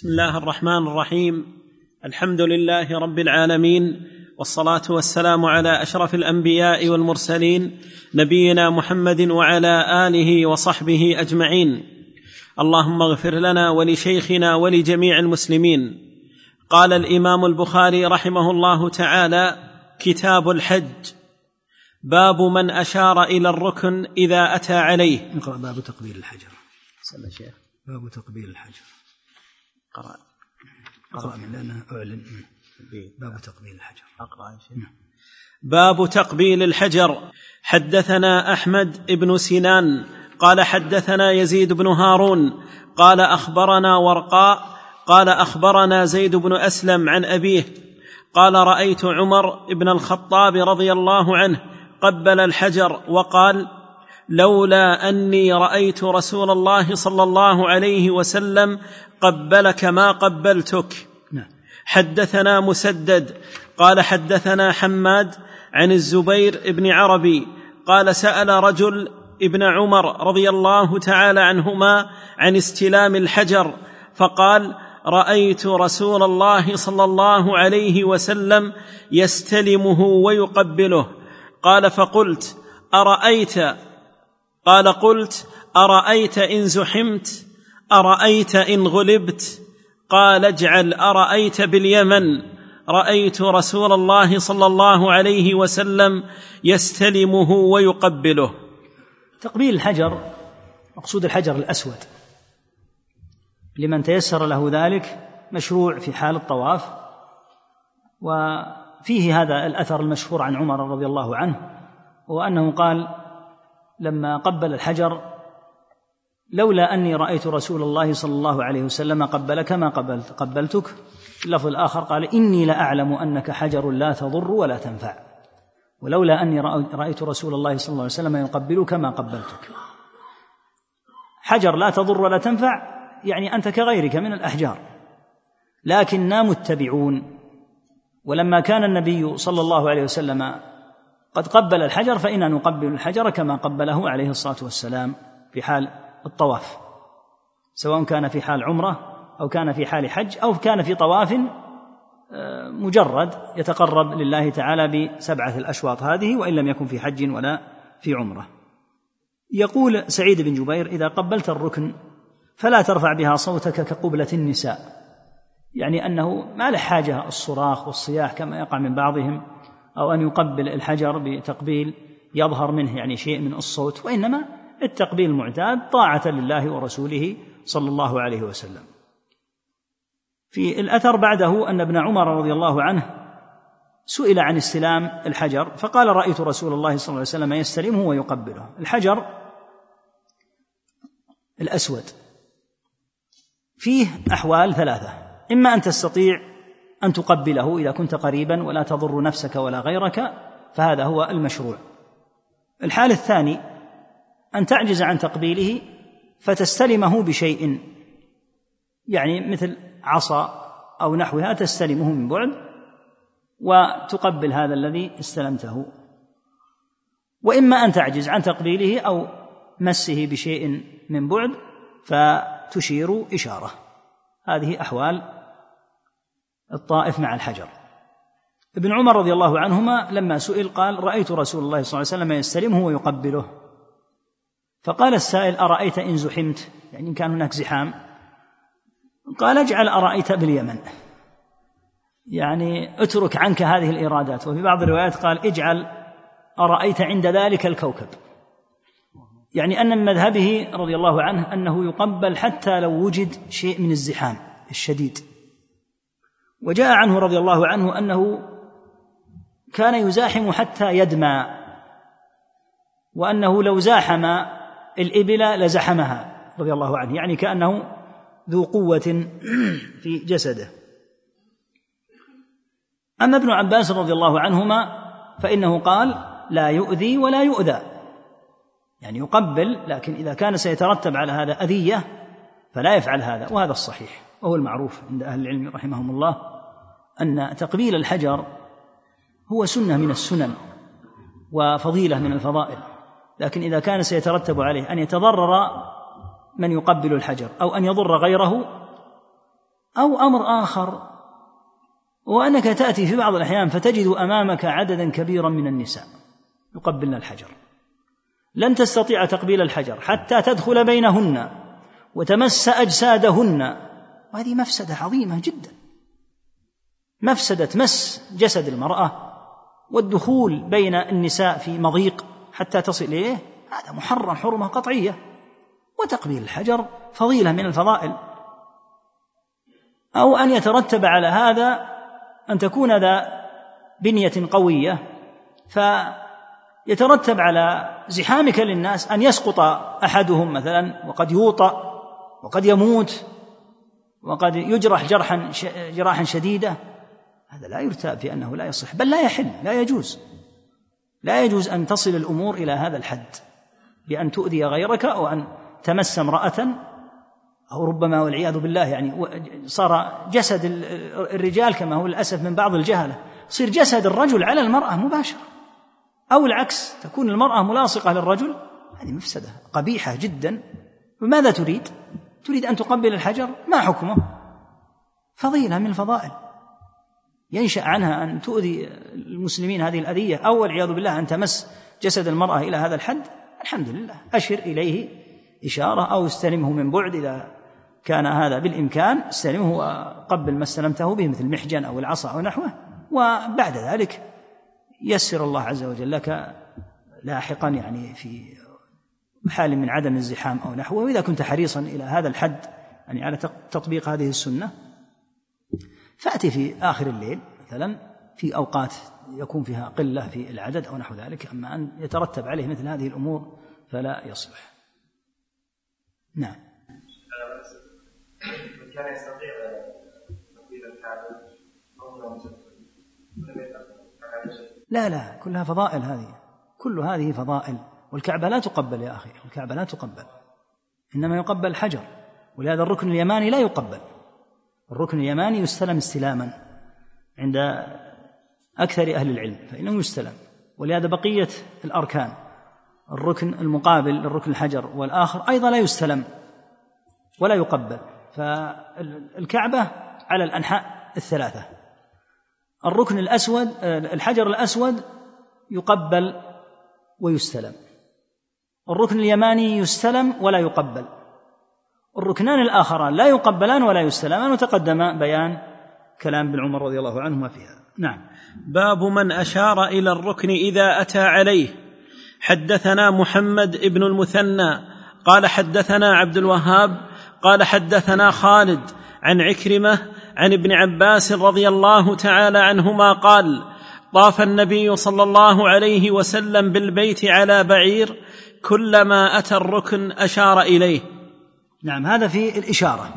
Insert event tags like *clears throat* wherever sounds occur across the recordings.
بسم الله الرحمن الرحيم. الحمد لله رب العالمين والصلاة والسلام على أشرف الأنبياء والمرسلين نبينا محمد وعلى آله وصحبه أجمعين. اللهم اغفر لنا ولشيخنا ولجميع المسلمين. قال الإمام البخاري رحمه الله تعالى كتاب الحج. باب من أشار إلى الركن إذا أتى عليه. نقرا باب تقبيل الحجر. سلام شيخ باب تقبيل الحجر. قرأ. أقرأ من لأنه أعلن. باب تقبيل الحجر. يا شيخ باب تقبيل الحجر. حدثنا أحمد بن سنان قال حدثنا يزيد بن هارون قال أخبرنا ورقاء قال أخبرنا زيد بن أسلم عن أبيه قال رأيت عمر بن الخطاب رضي الله عنه قبل الحجر وقال لولا أني رأيت رسول الله صلى الله عليه وسلم قبلك ما قبلتك. نعم. حدثنا مسدد قال حدثنا حماد عن الزبير بن عربي قال سأل رجل ابن عمر رضي الله تعالى عنهما عن استلام الحجر فقال رأيت رسول الله صلى الله عليه وسلم يستلمه ويقبله. قال فقلت أرأيت قال قلت أرأيت إن زحمت؟ أرأيت إن غلبت؟ قال اجعل أرأيت باليمن؟ رأيت رسول الله صلى الله عليه وسلم يستلمه ويقبله. تقبيل الحجر مقصود الحجر الأسود. لمن تيسر له ذلك مشروع في حال الطواف وفيه هذا الأثر المشهور عن عمر رضي الله عنه وأنه قال لما قبل الحجر لولا أني رأيت رسول الله صلى الله عليه وسلم قبل كما قبلت قبلتك. اللفظ الآخر قال إني لأعلم أنك حجر لا تضر ولا تنفع. ولولا أني رأيت رسول الله صلى الله عليه وسلم يقبلك ما قبلتك. حجر لا تضر ولا تنفع يعني أنت كغيرك من الأحجار. لكننا متبعون. ولما كان النبي صلى الله عليه وسلم قد قبل الحجر فإنا نقبل الحجر كما قبله عليه الصلاة والسلام في حال الطواف سواء كان في حال عمرة أو كان في حال حج أو كان في طواف مجرد يتقرب لله تعالى بسبعة الأشواط هذه وإن لم يكن في حج ولا في عمرة. يقول سعيد بن جبير إذا قبلت الركن فلا ترفع بها صوتك كقبلة النساء يعني أنه ما له حاجة الصراخ والصياح كما يقع من بعضهم أو أن يقبل الحجر بتقبيل يظهر منه يعني شيء من الصوت وإنما التقبيل المعتاد طاعة لله ورسوله صلى الله عليه وسلم. في الأثر بعده أن ابن عمر رضي الله عنه سئل عن استلام الحجر فقال رأيت رسول الله صلى الله عليه وسلم يستلمه ويقبله. الحجر الأسود. فيه أحوال ثلاثة إما أن تستطيع أن تقبله إذا كنت قريبا ولا تضر نفسك ولا غيرك فهذا هو المشروع. الحال الثاني أن تعجز عن تقبيله فتستلمه بشيء. يعني مثل عصا أو نحوها تستلمه من بعد وتقبل هذا الذي استلمته. وإما أن تعجز عن تقبيله أو مسه بشيء من بعد فتشير إشارة. هذه أحوال الطائف مع الحجر. ابن عمر رضي الله عنهما لما سئل قال رأيت رسول الله صلى الله عليه وسلم يستلمه ويقبله. فقال السائل أرأيت إن زحمت؟ يعني إن كان هناك زحام. قال اجعل أرأيت باليمن. يعني اترك عنك هذه الإرادات. وفي بعض الروايات قال اجعل أرأيت عند ذلك الكوكب. يعني أن من مذهبه رضي الله عنه أنه يقبل حتى لو وجد شيء من الزحام الشديد. وجاء عنه رضي الله عنه أنه كان يزاحم حتى يدمى وأنه لو زاحم الإبل لزحمها رضي الله عنه يعني كأنه ذو قوة *clears throat* في جسده. أما ابن عباس رضي الله عنهما فإنه قال لا يؤذي ولا يؤذى. يعني يقبل لكن إذا كان سيترتب على هذا أذية فلا يفعل هذا وهذا الصحيح. وهو المعروف عند أهل العلم رحمهم الله أن تقبيل الحجر هو سنة من السنن وفضيلة من الفضائل لكن إذا كان سيترتب عليه أن يتضرر من يقبل الحجر أو أن يضر غيره أو أمر آخر وأنك تأتي في بعض الأحيان فتجد أمامك عددا كبيرا من النساء يقبلن الحجر. لن تستطيع تقبيل الحجر حتى تدخل بينهن وتمس أجسادهن وهذه مفسدة عظيمة جدا. مفسدة مس جسد المرأة والدخول بين النساء في مضيق حتى تصل إليه هذا محرم حرمة قطعية. وتقبيل الحجر فضيلة من الفضائل. أو أن يترتب على هذا أن تكون ذا بنية قوية. فيترتب على زحامك للناس أن يسقط أحدهم مثلا وقد يوطأ وقد يموت. وقد يجرح جرحا جراحا شديدة. هذا لا يرتاب في أنه لا يصح بل لا يحل لا يجوز. لا يجوز أن تصل الأمور إلى هذا الحد بأن تؤذي غيرك أو أن تمس امرأة أو ربما والعياذ بالله يعني صار جسد الرجال كما هو للأسف من بعض الجهلة يصير جسد الرجل على المرأة مباشرة. أو العكس تكون المرأة ملاصقة للرجل هذه مفسدة قبيحة جدا. وماذا تريد؟ تريد أن تقبل الحجر؟ ما حكمه؟ فضيلة من الفضائل. ينشأ عنها أن تؤذي المسلمين هذه الأذية أو والعياذ بالله أن تمس جسد المرأة إلى هذا الحد؟ الحمد لله. أشر إليه إشارة أو استلمه من بعد إذا كان هذا بالإمكان. استلمه وقبل ما استلمته به مثل محجن أو العصا أو نحوه. وبعد ذلك يسر الله عز وجل لك لاحقا يعني في حال من عدم الزحام أو نحوه وإذا كنت حريصا إلى هذا الحد يعني على تطبيق هذه السنة فأتي في آخر الليل مثلا في أوقات يكون فيها قلة في العدد أو نحو ذلك أما أن يترتب عليه مثل هذه الأمور فلا يصلح. نعم. من كان يستطيع الكعبة لا لا كلها فضائل هذه. كل هذه فضائل. والكعبة لا تقبل يا أخي الكعبة لا تقبل. إنما يقبل الحجر ولهذا الركن اليماني لا يقبل. الركن اليماني يستلم استلاما عند أكثر أهل العلم فإنه يستلم. ولهذا بقية الأركان الركن المقابل للركن الحجر والآخر أيضا لا يستلم ولا يقبل. فالكعبة على الأنحاء الثلاثة. الركن الأسود الحجر الأسود يقبل ويستلم. الركن اليماني يستلم ولا يقبل. الركنان الآخران لا يقبلان ولا يستلمان وتقدم بيان كلام ابن عمر رضي الله عنهما فيها. نعم. باب من أشار إلى الركن إذا أتى عليه. حدثنا محمد بن المثنى. قال حدثنا عبد الوهاب. قال حدثنا خالد عن عكرمة عن ابن عباس رضي الله تعالى عنهما قال طاف النبي صلى الله عليه وسلم بالبيت على بعير كلما أتى الركن أشار إليه. نعم هذا في الإشارة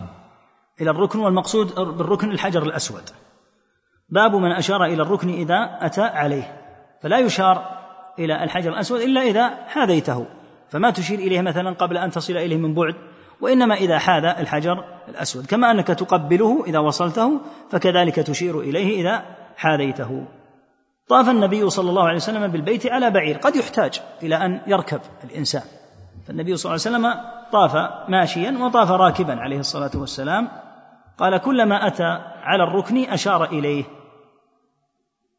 إلى الركن والمقصود بالركن الحجر الأسود. باب من أشار إلى الركن إذا أتى عليه. فلا يشار إلى الحجر الأسود إلا إذا حاذيته. فما تشير إليه مثلا قبل أن تصل إليه من بعد وإنما إذا حاذ الحجر الأسود. كما أنك تقبله إذا وصلته فكذلك تشير إليه إذا حاذيته. طاف النبي صلى الله عليه وسلم بالبيت على بعير. قد يحتاج إلى أن يركب الإنسان. فالنبي صلى الله عليه وسلم طاف ماشيا وطاف راكبا عليه الصلاة والسلام. قال كلما أتى على الركن أشار إليه.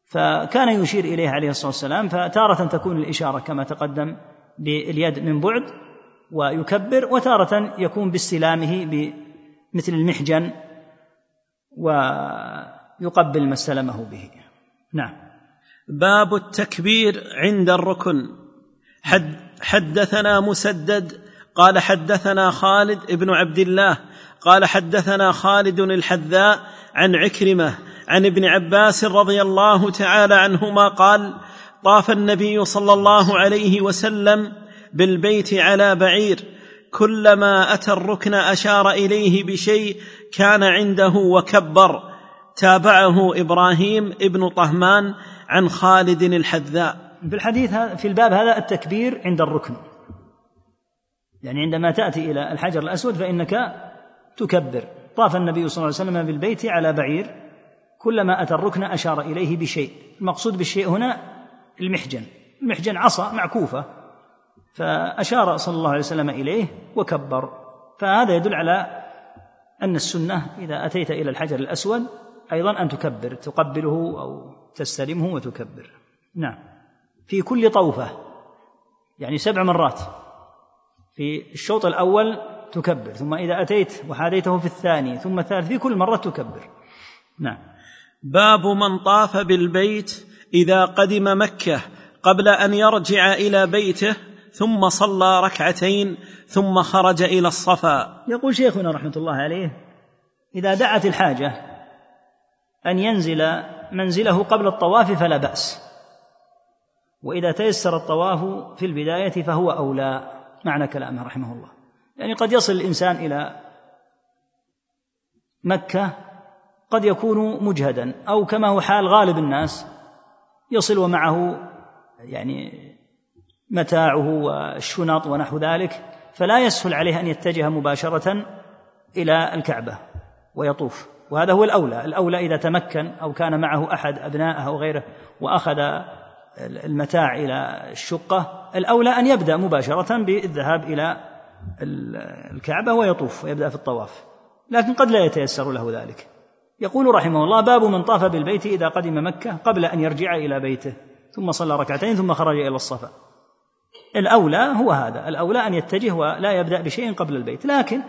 فكان يشير إليه عليه الصلاة والسلام. فتارة تكون الإشارة كما تقدم باليد من بعد ويكبر وتارة يكون باستلامه بمثل المحجن ويقبل ما استلمه به. نعم. باب التكبير عند الركن. حد حدثنا مسدد قال حدثنا خالد بن عبد الله قال حدثنا خالد الحذاء عن عكرمة عن ابن عباس رضي الله تعالى عنهما قال طاف النبي صلى الله عليه وسلم بالبيت على بعير كلما أتى الركن أشار إليه بشيء كان عنده وكبر. تابعه إبراهيم ابن طهمان عن خالد الحذاء. في الحديث في الباب هذا التكبير عند الركن. يعني عندما تأتي إلى الحجر الأسود فإنك تكبر. طاف النبي صلى الله عليه وسلم بالبيت على بعير كلما أتى الركن أشار إليه بشيء. المقصود بالشيء هنا المحجن. المحجن عصا معكوفة. فأشار صلى الله عليه وسلم إليه وكبر. فهذا يدل على أن السنة إذا أتيت إلى الحجر الأسود أيضا أن تكبر تقبله أو تستلمه وتكبر. نعم. في كل طوفة يعني سبع مرات. في الشوط الأول تكبر ثم إذا أتيت وحاديته في الثاني ثم الثالث في كل مرة تكبر. نعم. باب من طاف بالبيت إذا قدم مكة قبل أن يرجع إلى بيته ثم صلى ركعتين ثم خرج إلى الصفا. يقول شيخنا رحمة الله عليه إذا دعت الحاجة أن ينزل منزله قبل الطواف فلا بأس. وإذا تيسر الطواف في البداية فهو أولى. معنى كلامه رحمه الله. يعني قد يصل الإنسان إلى مكة قد يكون مجهدا أو كما هو حال غالب الناس يصل ومعه يعني متاعه والشنط ونحو ذلك فلا يسهل عليه أن يتجه مباشرة إلى الكعبة ويطوف. وهذا هو الأولى. الأولى إذا تمكن أو كان معه أحد أبنائه أو غيره وأخذ المتاع إلى الشقة الأولى أن يبدأ مباشرة بالذهاب إلى الكعبة ويطوف ويبدأ في الطواف. لكن قد لا يتيسر له ذلك. يقول رحمه الله باب من طاف بالبيت إذا قدم مكة قبل أن يرجع إلى بيته ثم صلى ركعتين ثم خرج إلى الصفا. الأولى هو هذا. الأولى أن يتجه ولا يبدأ بشيء قبل البيت. لكن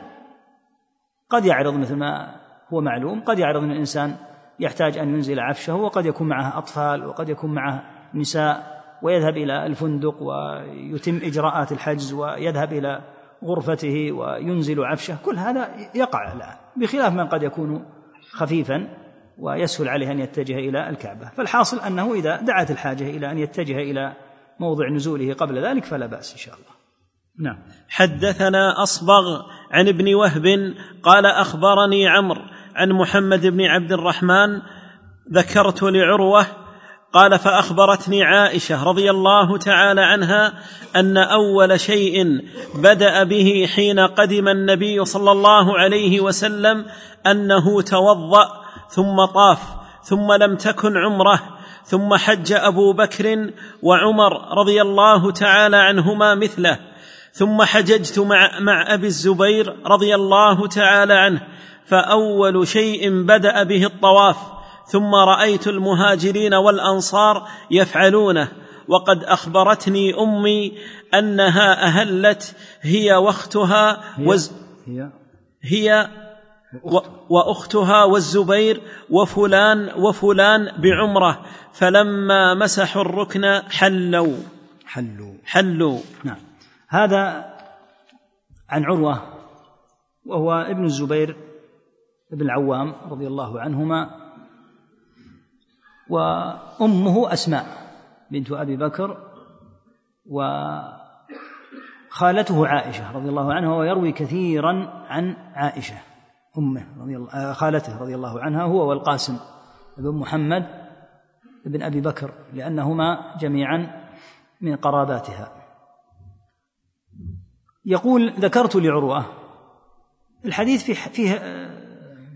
قد يعرض مثل ما هو معلوم قد يعرض أن الإنسان يحتاج أن ينزل عفشه وقد يكون معه أطفال وقد يكون معه نساء ويذهب إلى الفندق ويتم إجراءات الحجز ويذهب إلى غرفته وينزل عفشه. كل هذا يقع الآن بخلاف من قد يكون خفيفا ويسهل عليه أن يتجه إلى الكعبة. فالحاصل أنه إذا دعت الحاجة إلى أن يتجه إلى موضع نزوله قبل ذلك فلا بأس إن شاء الله. نعم. حدثنا أصبغ عن ابن وهب قال أخبرني عمرو عن محمد بن عبد الرحمن ذكرت لعروة قال فأخبرتني عائشة رضي الله تعالى عنها أن أول شيء بدأ به حين قدم النبي صلى الله عليه وسلم أنه توضأ ثم طاف ثم لم تكن عمره ثم حج أبو بكر وعمر رضي الله تعالى عنهما مثله ثم حججت مع, مع أبي الزبير رضي الله تعالى عنه فأول شيء بدأ به الطواف ثم رأيت المهاجرين والأنصار يفعلونه وقد أخبرتني أمي أنها أهلت هي وأختها وز هي, هي وأختها والزبير وفلان وفلان بعمرة فلما مسحوا الركن حلوا. حلوا. حلوا. نعم. هذا عن عروة وهو ابن الزبير بن العوام رضي الله عنهما وأمه أسماء بنت أبي بكر وخالته عائشة رضي الله عنها ويروي كثيرا عن عائشة أمه رضي الله آه، خالته رضي الله عنها هو والقاسم بن محمد بن أبي بكر لأنهما جميعا من قراباتها. يقول ذكرت لعروة. الحديث فيه, فيه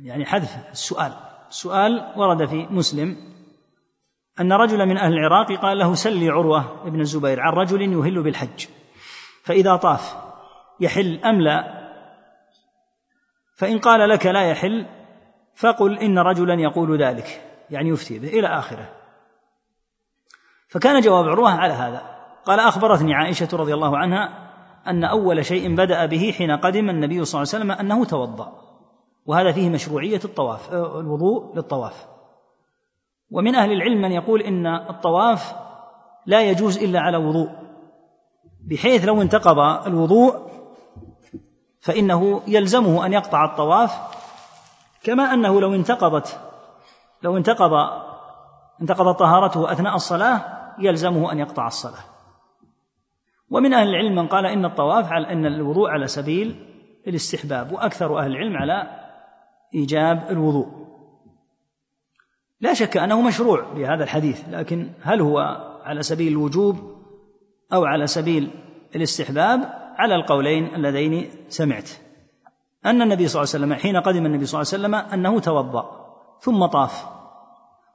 يعني حذف السؤال. السؤال ورد في مسلم. أن رجلا من أهل العراق قال له سلي عروة ابن الزبير عن رجل يهل بالحج. فإذا طاف يحل أم لا؟ فإن قال لك لا يحل فقل إن رجلا يقول ذلك يعني يفتي به إلى آخره. فكان جواب عروة على هذا. قال أخبرتني عائشة رضي الله عنها أن أول شيء بدأ به حين قدم النبي صلى الله عليه وسلم أنه توضأ. وهذا فيه مشروعية الطواف آه، الوضوء للطواف. ومن أهل العلم من يقول إن الطواف لا يجوز إلا على وضوء. بحيث لو انتقض الوضوء فإنه يلزمه أن يقطع الطواف كما أنه لو انتقضت لو انتقض انتقضت طهارته أثناء الصلاة يلزمه أن يقطع الصلاة. ومن أهل العلم من قال إن الطواف على أن الوضوء على سبيل الاستحباب وأكثر أهل العلم على إيجاب الوضوء. لا شك أنه مشروع بهذا الحديث لكن هل هو على سبيل الوجوب أو على سبيل الاستحباب؟ على القولين اللذين سمعت. أن النبي صلى الله عليه وسلم حين قدم النبي صلى الله عليه وسلم أنه توضأ ثم طاف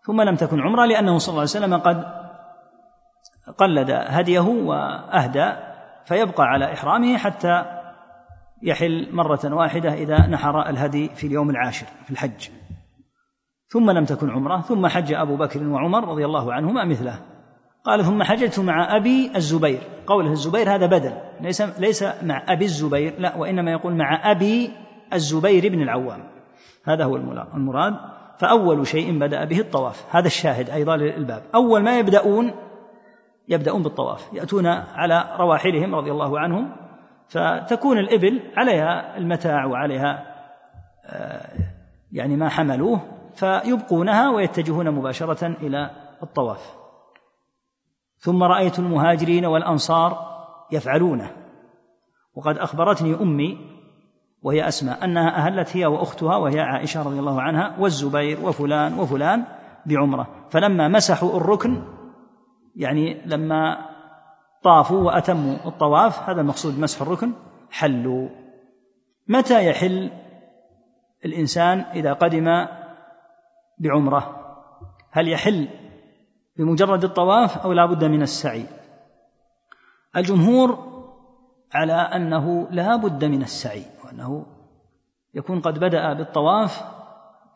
ثم لم تكن عمرة لأنه صلى الله عليه وسلم قد قلد هديه وأهدى فيبقى على إحرامه حتى يحل مرة واحدة إذا نحر الهدي في اليوم العاشر في الحج. ثم لم تكن عمرة ثم حج أبو بكر وعمر رضي الله عنهما مثله. قال ثم حججت مع أبي الزبير. قوله الزبير هذا بدل ليس ليس مع أبي الزبير لا وإنما يقول مع أبي الزبير بن العوام. هذا هو المراد. فأول شيء بدأ به الطواف هذا الشاهد أيضا للباب أول ما يبدأون يبدأون بالطواف يأتون على رواحلهم رضي الله عنهم فتكون الإبل عليها المتاع وعليها آه، يعني ما حملوه فيبقونها ويتجهون مباشرة إلى الطواف. ثم رأيت المهاجرين والأنصار يفعلونه. وقد أخبرتني أمي وهي أسماء أنها أهلت هي وأختها وهي عائشة رضي الله عنها والزبير وفلان وفلان بعمرة. فلما مسحوا الركن يعني لما طافوا وأتموا الطواف هذا المقصود مسح الركن حلوا. متى يحل الإنسان إذا قدم بعمرة؟ هل يحل بمجرد الطواف أو لا بد من السعي؟ الجمهور على أنه لا بد من السعي وأنه يكون قد بدأ بالطواف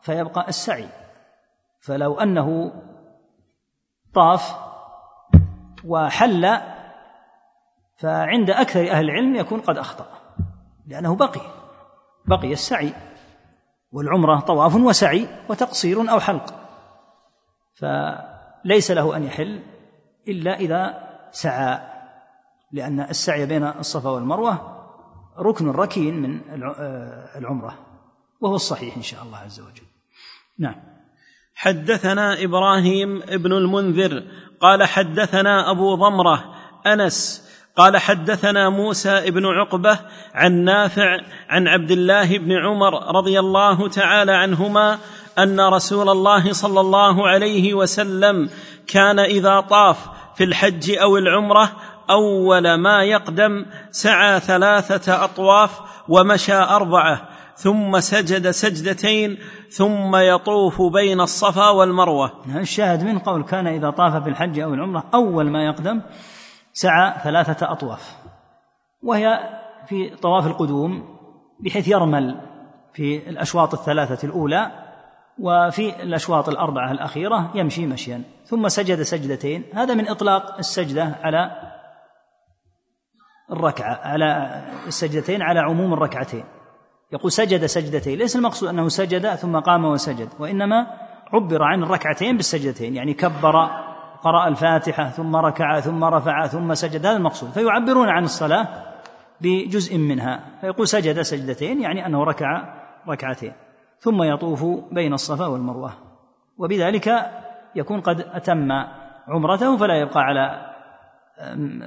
فيبقى السعي. فلو أنه طاف وحل فعند أكثر أهل العلم يكون قد أخطأ لأنه بقي بقي السعي والعمرة طواف وسعي وتقصير أو حلق فليس له أن يحل إلا إذا سعى لأن السعي بين الصفا والمروة ركن ركين من العمرة وهو الصحيح إن شاء الله عز وجل. نعم. حدثنا إبراهيم ابن المنذر قال حدثنا أبو ضمرة أنس. قال حدثنا موسى بن عقبة عن نافع عن عبد الله بن عمر رضي الله تعالى عنهما أن رسول الله صلى الله عليه وسلم كان إذا طاف في الحج أو العمرة أول ما يقدم سعى ثلاثة أطواف ومشى أربعة. ثم سجد سجدتين ثم يطوف بين الصفا والمروة. الشاهد من قول كان إذا طاف في الحج أو العمرة أول ما يقدم سعى ثلاثة أطواف وهي في طواف القدوم بحيث يرمل في الأشواط الثلاثة الأولى وفي الأشواط الأربعة الأخيرة يمشي مشيا ثم سجد سجدتين. هذا من إطلاق السجدة على الركعة على السجدتين على عموم الركعتين. يقول سجد سجدتين ليس المقصود أنه سجد ثم قام وسجد وإنما عبر عن الركعتين بالسجدتين يعني كبر قرأ الفاتحة ثم ركع ثم رفع ثم سجد هذا المقصود. فيعبرون عن الصلاة بجزء منها فيقول سجد سجدتين يعني أنه ركع ركعتين ثم يطوف بين الصفا والمروة وبذلك يكون قد أتم عمرته فلا يبقى على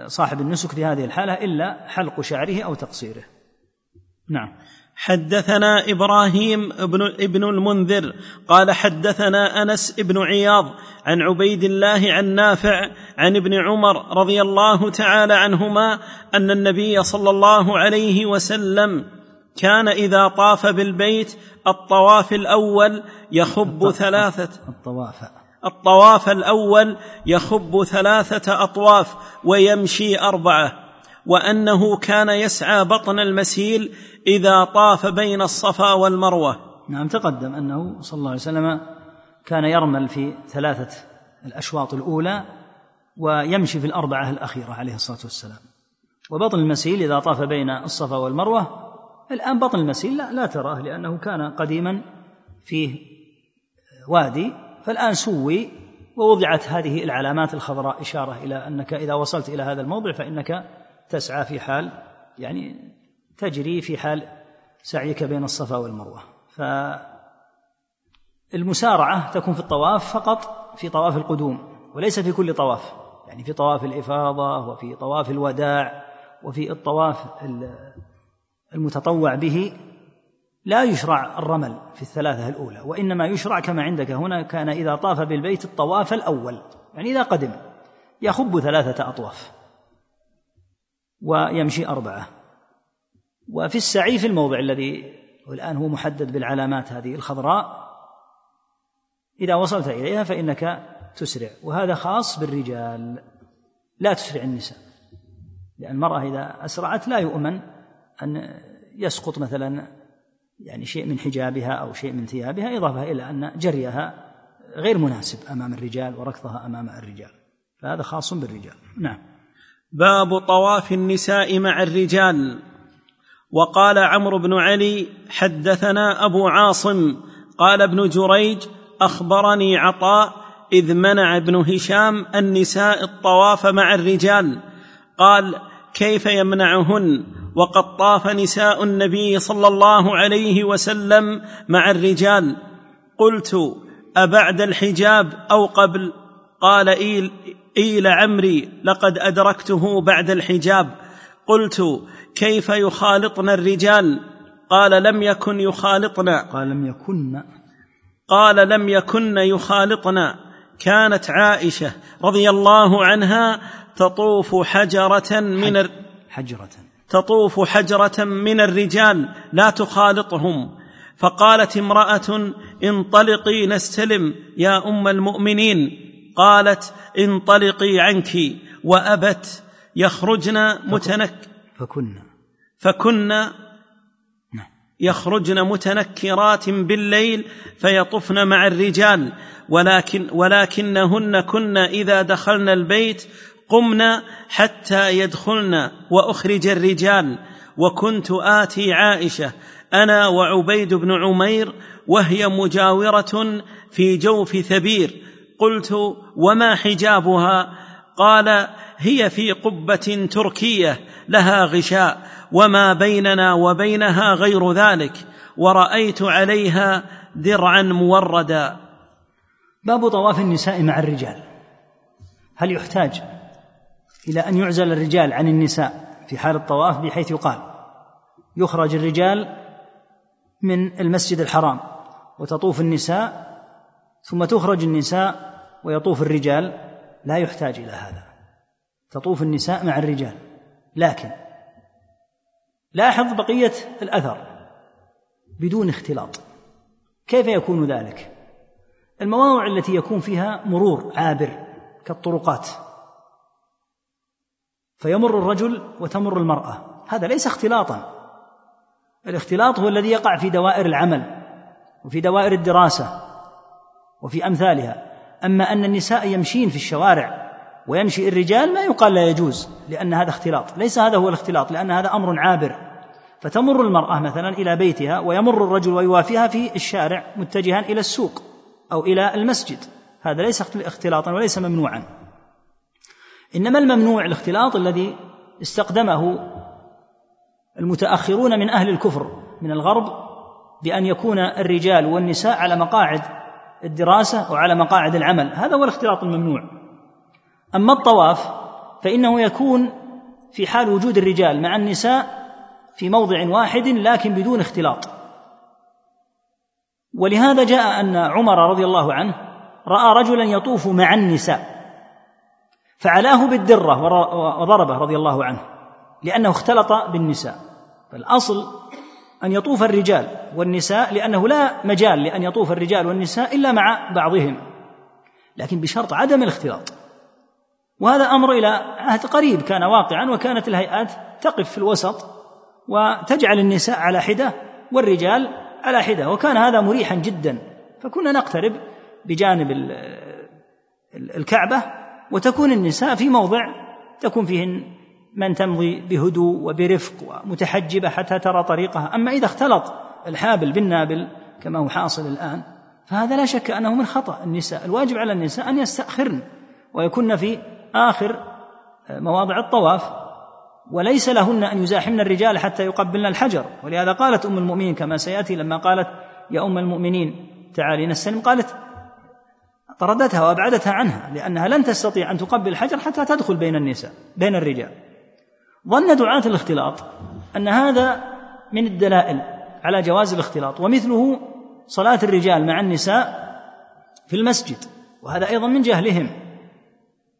صاحب النسك في هذه الحالة إلا حلق شعره أو تقصيره. نعم. حدثنا إبراهيم ابن ابن المنذر قال حدثنا أنس بن عياض عن عبيد الله عن نافع عن ابن عمر رضي الله تعالى عنهما أن النبي صلى الله عليه وسلم كان إذا طاف بالبيت الطواف الأول يخب ثلاثة الطواف. الطواف الأول يخب ثلاثة أطواف ويمشي أربعة. وأنه كان يسعى بطن المسيل إذا طاف بين الصفا والمروة. نعم تقدم أنه صلى الله عليه وسلم كان يرمل في ثلاثة الأشواط الأولى ويمشي في الأربعة الأخيرة عليه الصلاة والسلام. وبطن المسيل إذا طاف بين الصفا والمروة الآن بطن المسيل لا, لا تراه لأنه كان قديما فيه وادي فالآن سوي ووضعت هذه العلامات الخضراء إشارة إلى أنك إذا وصلت إلى هذا الموضع فإنك تسعى في حال يعني تجري في حال سعيك بين الصفا والمروة. فالمسارعة تكون في الطواف فقط في طواف القدوم وليس في كل طواف يعني في طواف الإفاضة وفي طواف الوداع وفي الطواف المتطوع به. لا يشرع الرمل في الثلاثة الأولى وإنما يشرع كما عندك هنا كان إذا طاف بالبيت الطواف الأول يعني إذا قدم يخب ثلاثة أطواف. ويمشي أربعة. وفي السعي في الموضع الذي والآن هو محدد بالعلامات هذه الخضراء إذا وصلت إليها فإنك تسرع. وهذا خاص بالرجال لا تسرع النساء لأن المرأة إذا أسرعت لا يؤمن أن يسقط مثلا يعني شيء من حجابها أو شيء من ثيابها إضافة إلى أن جريها غير مناسب أمام الرجال وركضها أمام الرجال. فهذا خاص بالرجال. نعم. باب طواف النساء مع الرجال. وقال عمرو بن علي حدثنا أبو عاصم قال ابن جريج أخبرني عطاء إذ منع ابن هشام النساء الطواف مع الرجال. قال كيف يمنعهن؟ وقد طاف نساء النبي صلى الله عليه وسلم مع الرجال. قلت أبعد الحجاب أو قبل؟ قال إيل عمري لقد أدركته بعد الحجاب. قلت كيف يخالطن الرجال؟ قال لم يكن يخالطن قال لم يكن. قال لم يكن يخالطن كانت عائشة رضي الله عنها تطوف حجرة من حجرة. تطوف حجرة من الرجال لا تخالطهم. فقالت امرأة انطلقي نستلم يا أم المؤمنين. قالت انطلقي عنك وأبت يخرجن متنك فكن. فكن. نعم. يخرجن متنكرات بالليل فيطفن مع الرجال ولكن ولكنهن كن إذا دخلن البيت قمن حتى يدخلن وأخرج الرجال. وكنت آتي عائشة أنا وعبيد بن عمير وهي مجاورة في جوف ثبير. قلت وما حجابها؟ قال هي في قبة تركية لها غشاء وما بيننا وبينها غير ذلك ورأيت عليها درعا موردا. باب طواف النساء مع الرجال. هل يحتاج إلى أن يعزل الرجال عن النساء في حال الطواف؟ بحيث يقال يخرج الرجال من المسجد الحرام وتطوف النساء ثم تخرج النساء ويطوف الرجال لا يحتاج إلى هذا. تطوف النساء مع الرجال. لكن لاحظ بقية الأثر بدون اختلاط. كيف يكون ذلك؟ المواضع التي يكون فيها مرور عابر كالطرقات. فيمر الرجل وتمر المرأة. هذا ليس اختلاطا. الاختلاط هو الذي يقع في دوائر العمل وفي دوائر الدراسة وفي أمثالها. أما أن النساء يمشين في الشوارع ويمشي الرجال ما يقال لا يجوز لأن هذا اختلاط. ليس هذا هو الاختلاط لأن هذا أمر عابر. فتمر المرأة مثلا إلى بيتها ويمر الرجل ويوافيها في الشارع متجها إلى السوق أو إلى المسجد. هذا ليس اختلاطا وليس ممنوعا. إنما الممنوع الاختلاط الذي استقدمه المتأخرون من أهل الكفر من الغرب بأن يكون الرجال والنساء على مقاعد الدراسة وعلى مقاعد العمل. هذا هو الاختلاط الممنوع. أما الطواف فإنه يكون في حال وجود الرجال مع النساء في موضع واحد لكن بدون اختلاط. ولهذا جاء أن عمر رضي الله عنه رأى رجلا يطوف مع النساء فعلاه بالدرة وضربه رضي الله عنه لأنه اختلط بالنساء. فالأصل أن يطوف الرجال والنساء لأنه لا مجال لأن يطوف الرجال والنساء إلا مع بعضهم لكن بشرط عدم الاختلاط. وهذا أمر إلى عهد قريب كان واقعا وكانت الهيئات تقف في الوسط وتجعل النساء على حدة والرجال على حدة وكان هذا مريحا جدا. فكنا نقترب بجانب الكعبة وتكون النساء في موضع تكون فيهن من تمضي بهدوء وبرفق ومتحجبة حتى ترى طريقها. أما إذا اختلط الحابل بالنابل كما هو حاصل الآن فهذا لا شك أنه من خطأ النساء. الواجب على النساء أن يستأخرن ويكن في آخر مواضع الطواف وليس لهن أن يزاحمن الرجال حتى يقبلن الحجر. ولهذا قالت أم المؤمنين كما سيأتي لما قالت يا أم المؤمنين تعالي نستلم قالت طردتها وأبعدتها عنها لأنها لن تستطيع أن تقبل الحجر حتى تدخل بين النساء بين الرجال. ظن دعاة الاختلاط أن هذا من الدلائل على جواز الاختلاط ومثله صلاة الرجال مع النساء في المسجد وهذا أيضا من جهلهم.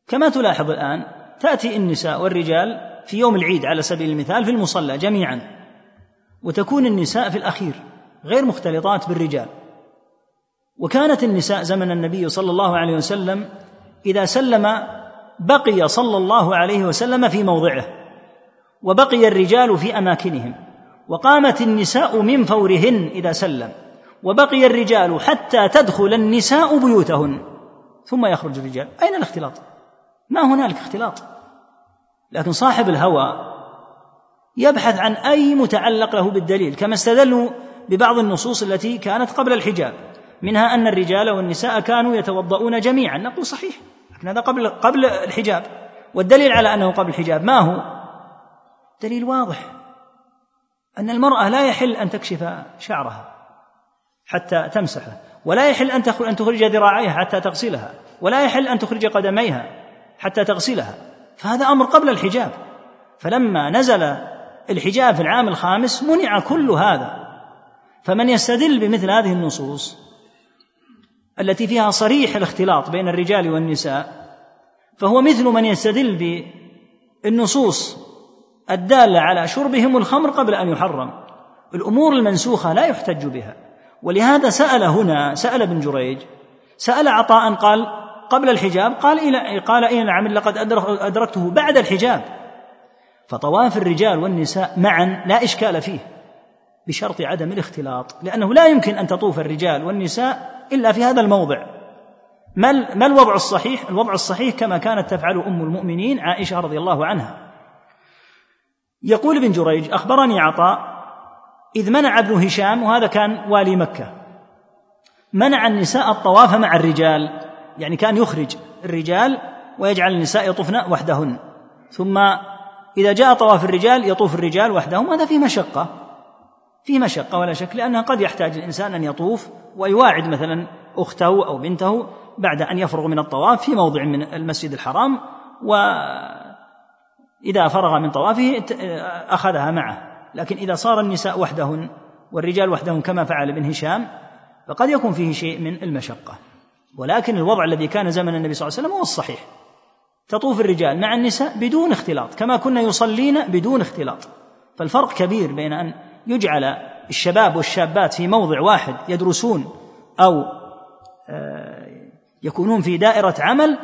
كما تلاحظ الآن تأتي النساء والرجال في يوم العيد على سبيل المثال في المصلى جميعا وتكون النساء في الأخير غير مختلطات بالرجال. وكانت النساء زمن النبي صلى الله عليه وسلم إذا سلم بقي صلى الله عليه وسلم في موضعه. وبقي الرجال في أماكنهم وقامت النساء من فورهن إذا سلم وبقي الرجال حتى تدخل النساء بيوتهن. ثم يخرج الرجال. أين الاختلاط؟ ما هنالك اختلاط. لكن صاحب الهوى يبحث عن أي متعلق له بالدليل كما استدلوا ببعض النصوص التي كانت قبل الحجاب منها أن الرجال والنساء كانوا يتوضؤون جميعا. نقول صحيح لكن هذا قبل قبل الحجاب. والدليل على أنه قبل الحجاب ما هو؟ دليل واضح أن المرأة لا يحل أن تكشف شعرها حتى تمسحه ولا يحل أن تخرج ذراعيها حتى تغسلها ولا يحل أن تخرج قدميها حتى تغسلها فهذا أمر قبل الحجاب. فلما نزل الحجاب في العام الخامس منع كل هذا. فمن يستدل بمثل هذه النصوص التي فيها صريح الاختلاط بين الرجال والنساء فهو مثل من يستدل بالنصوص الدالة على شربهم الخمر قبل أن يحرم. الأمور المنسوخة لا يحتج بها. ولهذا سأل هنا سأل ابن جريج سأل عطاء قال قبل الحجاب قال إلى قال إن نعم لقد أدركته بعد الحجاب. فطواف الرجال والنساء معا لا إشكال فيه بشرط عدم الاختلاط لأنه لا يمكن أن تطوف الرجال والنساء إلا في هذا الموضع. ما ما الوضع الصحيح؟ الوضع الصحيح كما كانت تفعل أم المؤمنين عائشة رضي الله عنها. يقول ابن جريج أخبرني عطاء إذ منع ابن هشام وهذا كان والي مكة. منع النساء الطواف مع الرجال يعني كان يخرج الرجال ويجعل النساء يطوفن وحدهن. ثم إذا جاء طواف الرجال يطوف الرجال وحدهم هذا فيه مشقة. فيه مشقة ولا شك لأنها قد يحتاج الإنسان أن يطوف ويواعد مثلا أخته أو بنته بعد أن يفرغ من الطواف في موضع من المسجد الحرام وإذا فرغ من طوافه أخذها معه. لكن إذا صار النساء وحدهن والرجال وحدهم كما فعل ابن هشام فقد يكون فيه شيء من المشقة. ولكن الوضع الذي كان زمن النبي صلى الله عليه وسلم هو الصحيح. تطوف الرجال مع النساء بدون اختلاط كما كنا يصلين بدون اختلاط. فالفرق كبير بين أن يجعل الشباب والشابات في موضع واحد يدرسون أو آه، يكونون في دائرة عمل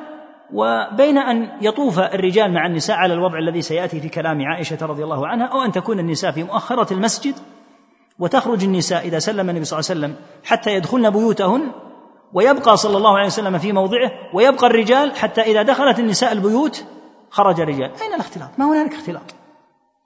وبين أن يطوف الرجال مع النساء على الوضع الذي سيأتي في كلام عائشة رضي الله عنها أو أن تكون النساء في مؤخرة المسجد وتخرج النساء إذا سلم النبي صلى الله عليه وسلم حتى يدخلن بيوتهن ويبقى صلى الله عليه وسلم في موضعه ويبقى الرجال حتى إذا دخلت النساء البيوت خرج الرجال أين الاختلاط؟ ما هنالك اختلاط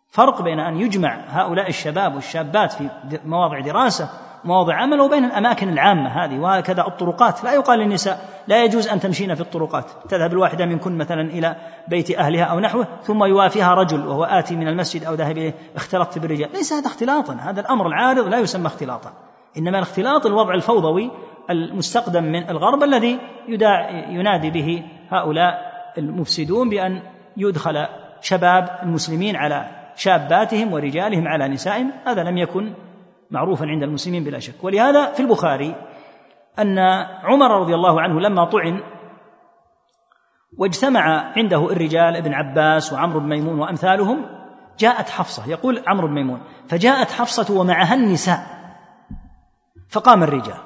فرق بين أن يجمع هؤلاء الشباب والشابات في مواضع دراسة مواضع عمل وبين الأماكن العامة هذه وهكذا الطرقات. لا يقال للنساء لا يجوز أن تمشين في الطرقات. تذهب الواحدة منكن مثلا إلى بيت أهلها أو نحوه ثم يوافيها رجل وهو آتي من المسجد أو ذاهب إليه اختلطت بالرجال. ليس هذا اختلاطا هذا الأمر العارض لا يسمى اختلاطا. إنما الاختلاط الوضع الفوضوي المستقدم من الغرب الذي ينادي به هؤلاء المفسدون بأن يدخل شباب المسلمين على شاباتهم ورجالهم على نسائهم. هذا لم يكن معروفا عند المسلمين بلا شك. ولهذا في البخاري أن عمر رضي الله عنه لما طعن واجتمع عنده الرجال ابن عباس وعمرو بن ميمون وأمثالهم جاءت حفصة يقول عمرو بن ميمون فجاءت حفصة ومعها النساء فقام الرجال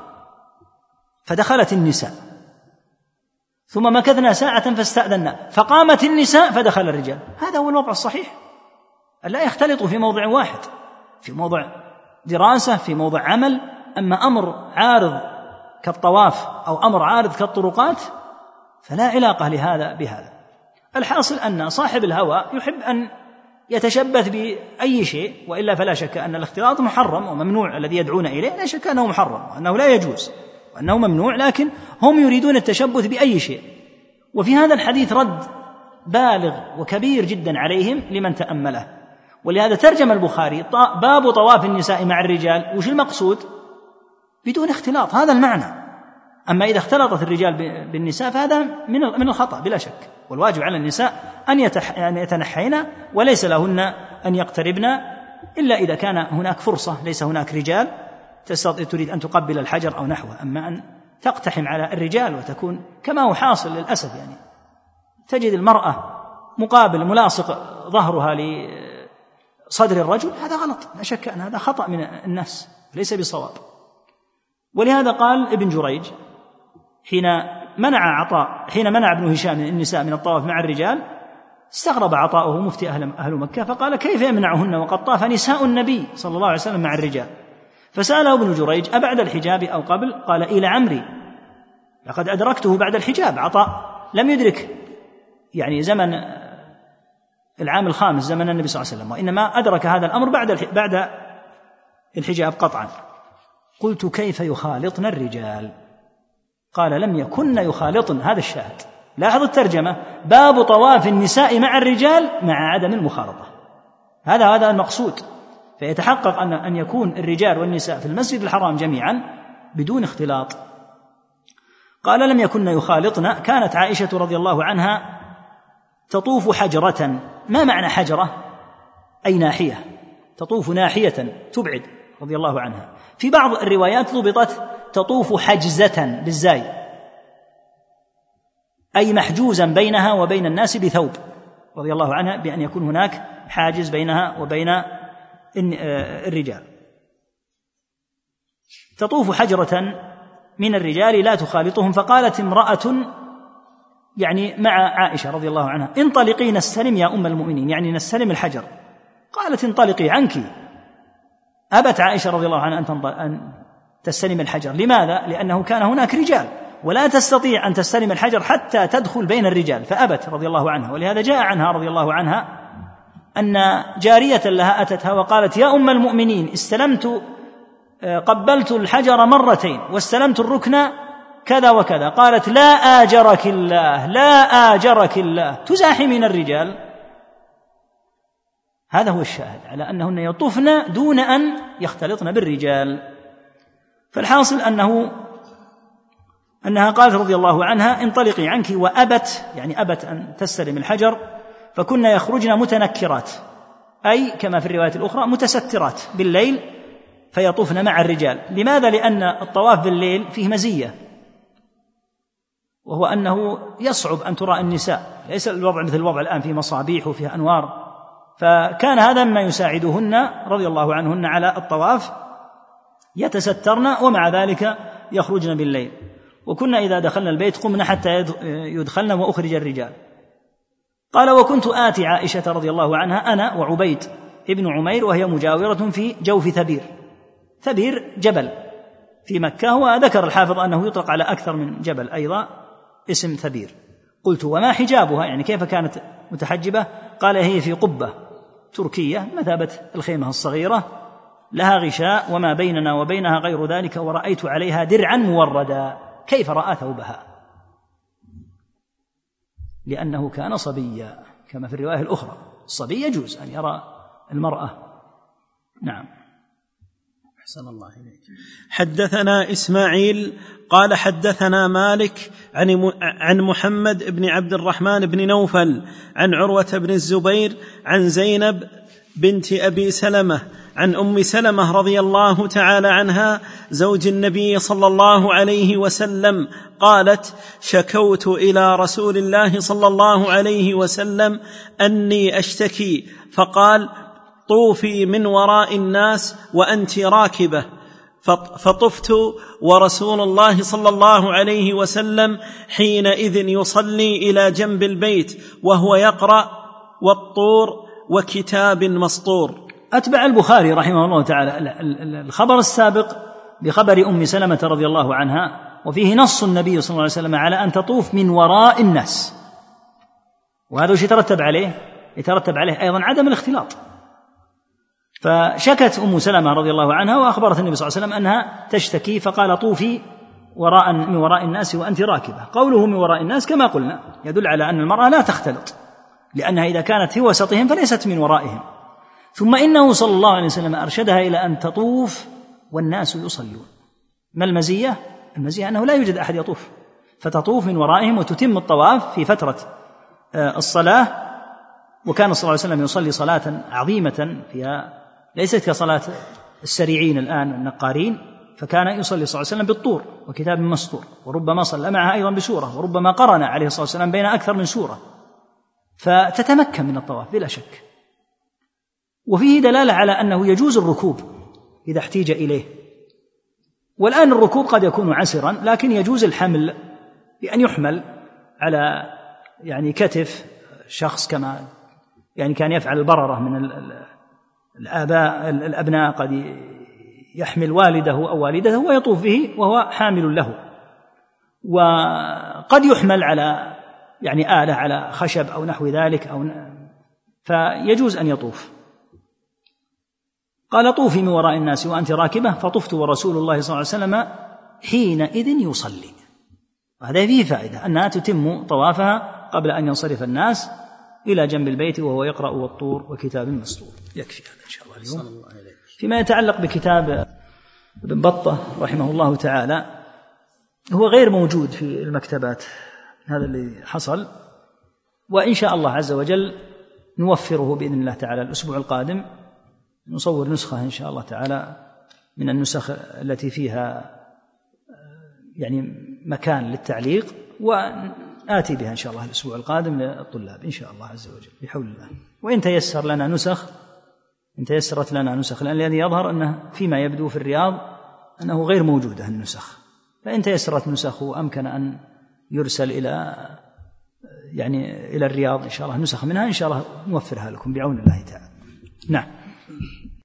فدخلت النساء ثم مكثنا ساعة فاستأذنا فقامت النساء فدخل الرجال. هذا هو الوضع الصحيح لا يختلطوا في موضع واحد في موضع دراسة في موضع عمل أما أمر عارض كالطواف أو أمر عارض كالطرقات فلا علاقة لهذا بهذا. الحاصل أن صاحب الهوى يحب أن يتشبث بأي شيء وإلا فلا شك أن الاختلاط محرم وممنوع الذي يدعون إليه لا شك أنه محرم وأنه لا يجوز وأنه ممنوع لكن هم يريدون التشبث بأي شيء. وفي هذا الحديث رد بالغ وكبير جدا عليهم لمن تأمله. ولهذا ترجم البخاري باب طواف النساء مع الرجال. وش المقصود؟ بدون اختلاط. هذا المعنى. أما إذا اختلطت الرجال بالنساء فهذا من من الخطأ بلا شك. والواجب على النساء أن أن يتنحين وليس لهن أن يقتربن إلا إذا كان هناك فرصة ليس هناك رجال تريد أن تقبل الحجر أو نحوه. أما أن تقتحم على الرجال وتكون كما هو حاصل للأسف يعني. تجد المرأة مقابل ملاصق ظهرها لصدر الرجل هذا غلط لا شك أن هذا خطأ من الناس ليس بصواب. ولهذا قال ابن جريج حين منع عطاء حين منع ابن هشام النساء من الطواف مع الرجال استغرب عطاؤه مفتي أهل, أهل مكة فقال كيف يمنعهن وقد طاف نساء النبي صلى الله عليه وسلم مع الرجال؟ فسأله ابن جريج أبعد الحجاب أو قبل؟ قال إلى عمري. لقد أدركته بعد الحجاب عطاء لم يدرك. يعني زمن العام الخامس زمن النبي صلى الله عليه وسلم وإنما أدرك هذا الأمر بعد بعد الحجاب قطعا. قلت كيف يخالطن الرجال؟ قال لم يكن يخالطن. هذا الشاهد. لاحظ الترجمة. باب طواف النساء مع الرجال مع عدم المخالطة. هذا هذا المقصود. فيتحقق أن أن يكون الرجال والنساء في المسجد الحرام جميعا بدون اختلاط. قال لم يكن يخالطن. كانت عائشة رضي الله عنها تطوف حجرة. ما معنى حجرة؟ أي ناحية. تطوف ناحية تبعد رضي الله عنها. في بعض الروايات ضبطت تطوف حجزة بالزاي. أي محجوزا بينها وبين الناس بثوب رضي الله عنها بأن يكون هناك حاجز بينها وبين الرجال. تطوف حجرة من الرجال لا تخالطهم. فقالت امرأة يعني مع عائشة رضي الله عنها انطلقي نستلم يا أم المؤمنين يعني نستلم الحجر. قالت انطلقي عنك. أبت عائشة رضي الله عنها أن تستلم الحجر. لماذا؟ لأنه كان هناك رجال. ولا تستطيع أن تستلم الحجر حتى تدخل بين الرجال. فأبت رضي الله عنها. ولهذا جاء عنها رضي الله عنها أن جارية لها أتتها وقالت يا أم المؤمنين استلمت آه، قبلت الحجر مرتين واستلمت الركن كذا وكذا. قالت لا آجرك الله لا آجرك الله. تزاحمين الرجال. هذا هو الشاهد على أنهن يطوفن دون أن يختلطن بالرجال. فالحاصل أنه أنها قالت رضي الله عنها انطلقي عنك وأبت يعني أبت أن تستلم الحجر فكن يخرجن متنكرات. أي كما في الرواية الأخرى متسترات بالليل فيطوفن مع الرجال. لماذا؟ لأن الطواف بالليل فيه مزية. وهو أنه يصعب أن ترى النساء ليس الوضع مثل الوضع الآن فيه مصابيح وفيه أنوار. فكان هذا مما يساعدهن رضي الله عنهن على الطواف يتسترن ومع ذلك يخرجن بالليل. وكنا إذا دخلنا البيت قمنا حتى يدخلن وأخرج الرجال. قال وكنت آتي عائشة رضي الله عنها أنا وعبيد ابن عمير وهي مجاورة في جوف ثبير ثبير جبل في مكة وذكر الحافظ أنه يطلق على أكثر من جبل أيضا. اسم ثبير. قلت وما حجابها؟ يعني كيف كانت متحجبة؟ قال هي في قبة تركية مثابة الخيمة الصغيرة لها غشاء وما بيننا وبينها غير ذلك ورأيت عليها درعا موردا. كيف رأى ثوبها؟ لأنه كان صبيا كما في الرواية الأخرى. الصبي يجوز أن يرى المرأة. نعم. أحسن الله إليك. حدثنا إسماعيل قال حدثنا مالك عن عن محمد بن عبد الرحمن بن نوفل عن عروة بن الزبير عن زينب بنت أبي سلمة عن أم سلمة رضي الله تعالى عنها زوج النبي صلى الله عليه وسلم قالت شكوت إلى رسول الله صلى الله عليه وسلم أني أشتكي. فقال طوفي من وراء الناس وأنت راكبة. فطفت ورسول الله صلى الله عليه وسلم حينئذ يصلي إلى جنب البيت وهو يقرأ والطور وكتاب مسطور. أتبع البخاري رحمه الله تعالى الخبر السابق بخبر أم سلمة رضي الله عنها وفيه نص النبي صلى الله عليه وسلم على أن تطوف من وراء الناس. وهذا وش يترتب عليه؟ يترتب عليه أيضا عدم الاختلاط. فشكت أم سلمة رضي الله عنها وأخبرت النبي صلى الله عليه وسلم أنها تشتكي فقال طوفي وراء من وراء الناس وأنت راكبة. قوله من وراء الناس كما قلنا يدل على أن المرأة لا تختلط لأنها إذا كانت في وسطهم فليست من ورائهم. ثم إنه صلى الله عليه وسلم أرشدها إلى أن تطوف والناس يصلون. ما المزية؟ المزية أنه لا يوجد أحد يطوف. فتطوف من ورائهم وتتم الطواف في فترة آه، الصلاة وكان صلى الله عليه وسلم يصلي صلاة عظيمة فيها ليست كصلاة السريعين الآن النقارين فكان يصلي صلى الله عليه وسلم بالطور وكتاب مسطور وربما صلى معها أيضا بسورة وربما قرن عليه الصلاة والسلام بين أكثر من سورة. فتتمكن من الطواف بلا شك. وفيه دلالة على أنه يجوز الركوب إذا احتيج إليه. والآن الركوب قد يكون عسرا لكن يجوز الحمل بأن يحمل على يعني كتف الشخص كما يعني كان يفعل البررة من الآباء الأبناء قد يحمل والده أو والدته ويطوف به وهو حامل له. وقد يحمل على يعني آلة على خشب أو نحو ذلك أو فيجوز أن يطوف. قال طوفي من وراء الناس وأنت راكبة فطفت ورسول الله صلى الله عليه وسلم حينئذ يصلي. وهذا فيه فائدة أنها تتم طوافها قبل أن ينصرف الناس إلى جنب البيت وهو يقرأ والطور وكتاب مسطور يكفي هذا إن شاء الله اليوم. فيما يتعلق بكتاب ابن بطة رحمه الله تعالى هو غير موجود في المكتبات هذا اللي حصل. وإن شاء الله عز وجل نوفره بإذن الله تعالى الأسبوع القادم نصور نسخة إن شاء الله تعالى من النسخ التي فيها يعني مكان للتعليق وآتي بها إن شاء الله الأسبوع القادم للطلاب إن شاء الله عز وجل بحول الله. وإن تيسر لنا نسخ إن تيسرت لنا نسخ لأن الذي يظهر أنه فيما يبدو في الرياض أنه غير موجودة النسخ. فإن تيسرت نسخ وأمكن أن يرسل إلى يعني إلى الرياض إن شاء الله نسخ منها إن شاء الله نوفرها لكم بعون الله تعالى. نعم.